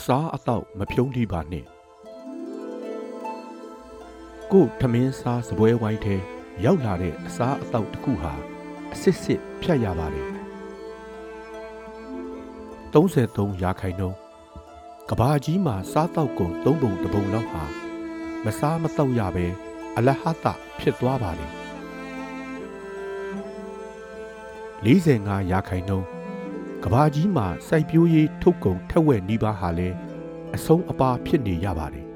အစားအသောက်မဖြုံးထိပါနှင့်ကို့ထမင်းစားစပွဲဝိုင်းထဲရောက်လာတဲ့အစားအသောက်တစ်ခုဟာအစစ်စစ်ဖြတ်ရပါတယ်33ရာခိုင်နှုန်းကဘာကြီးမှာစားတောက်ကုန်၃ပုံတစ်ပုံလောက်ဟာမစားမတော့ရပဲအလဟတဖြစ်သွားပါတယ်45ရာခိုင်နှုန်း ကဘာကြီးမှာစိုက်ပျိုးရေးထုတ်ကုန်ထက်ဝက်နီးပါးဟာလည်းအဆုံးအပါဖြစ်နေရပါတယ်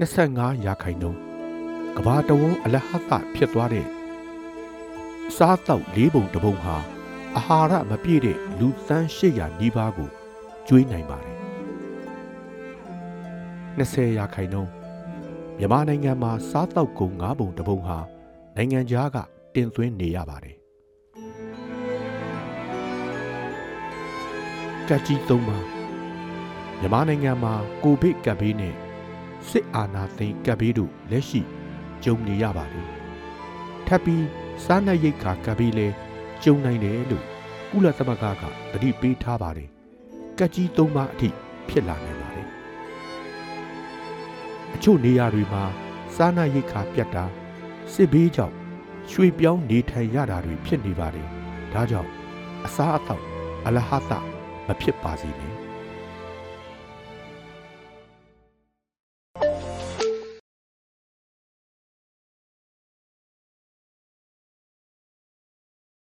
25ရာခိုင်နှုန်းကဘာတဝန်းအလဟတဖြစ်သွားတဲ့စားတောက်၄ပုံတစ်ပုံဟာအာဟာရမပြည့်တဲ့လူသန်း800နီးပါးကိုကျွေးနိုင်ပါတယ်20ရာခိုင်နှုန်းမြန်မာနိုင်ငံမှာစားတောက်ကုန်၅ပုံတစ်ပုံဟာနိုင်ငံခြားကတင်သွင်းနေရပါတယ် ကတ်ကြီးသုံးပါမြန်မာနိုင်ငံမှာကိုဗစ်ကပ်ဘေးနဲ့စစ်အာဏာသိမ်းကပ်ဘေးတို့လက်ရှိကြုံနေရပါတယ်ထပ်ပြီးစားနပ်ရိက္ခာကပ်ဘေးလဲကြုံနိုင်တယ်လို့ကုလသမဂ္ဂကသတိပေးထားပါတယ်ကတ်ကြီးသုံးပါအထိဖြစ်လာနိုင်ပါတယ်အချို့နေရာတွေမှာစားနပ်ရိက္ခာပြတ်တာစစ်ဘေးကြောင့်ရွှေပြောင်းနေထိုင်ရတာတွေဖြစ်နေပါတယ်ဒါကြောင့်အစားအသောက်အလဟတ မဖြစ်ပါစေနဲ့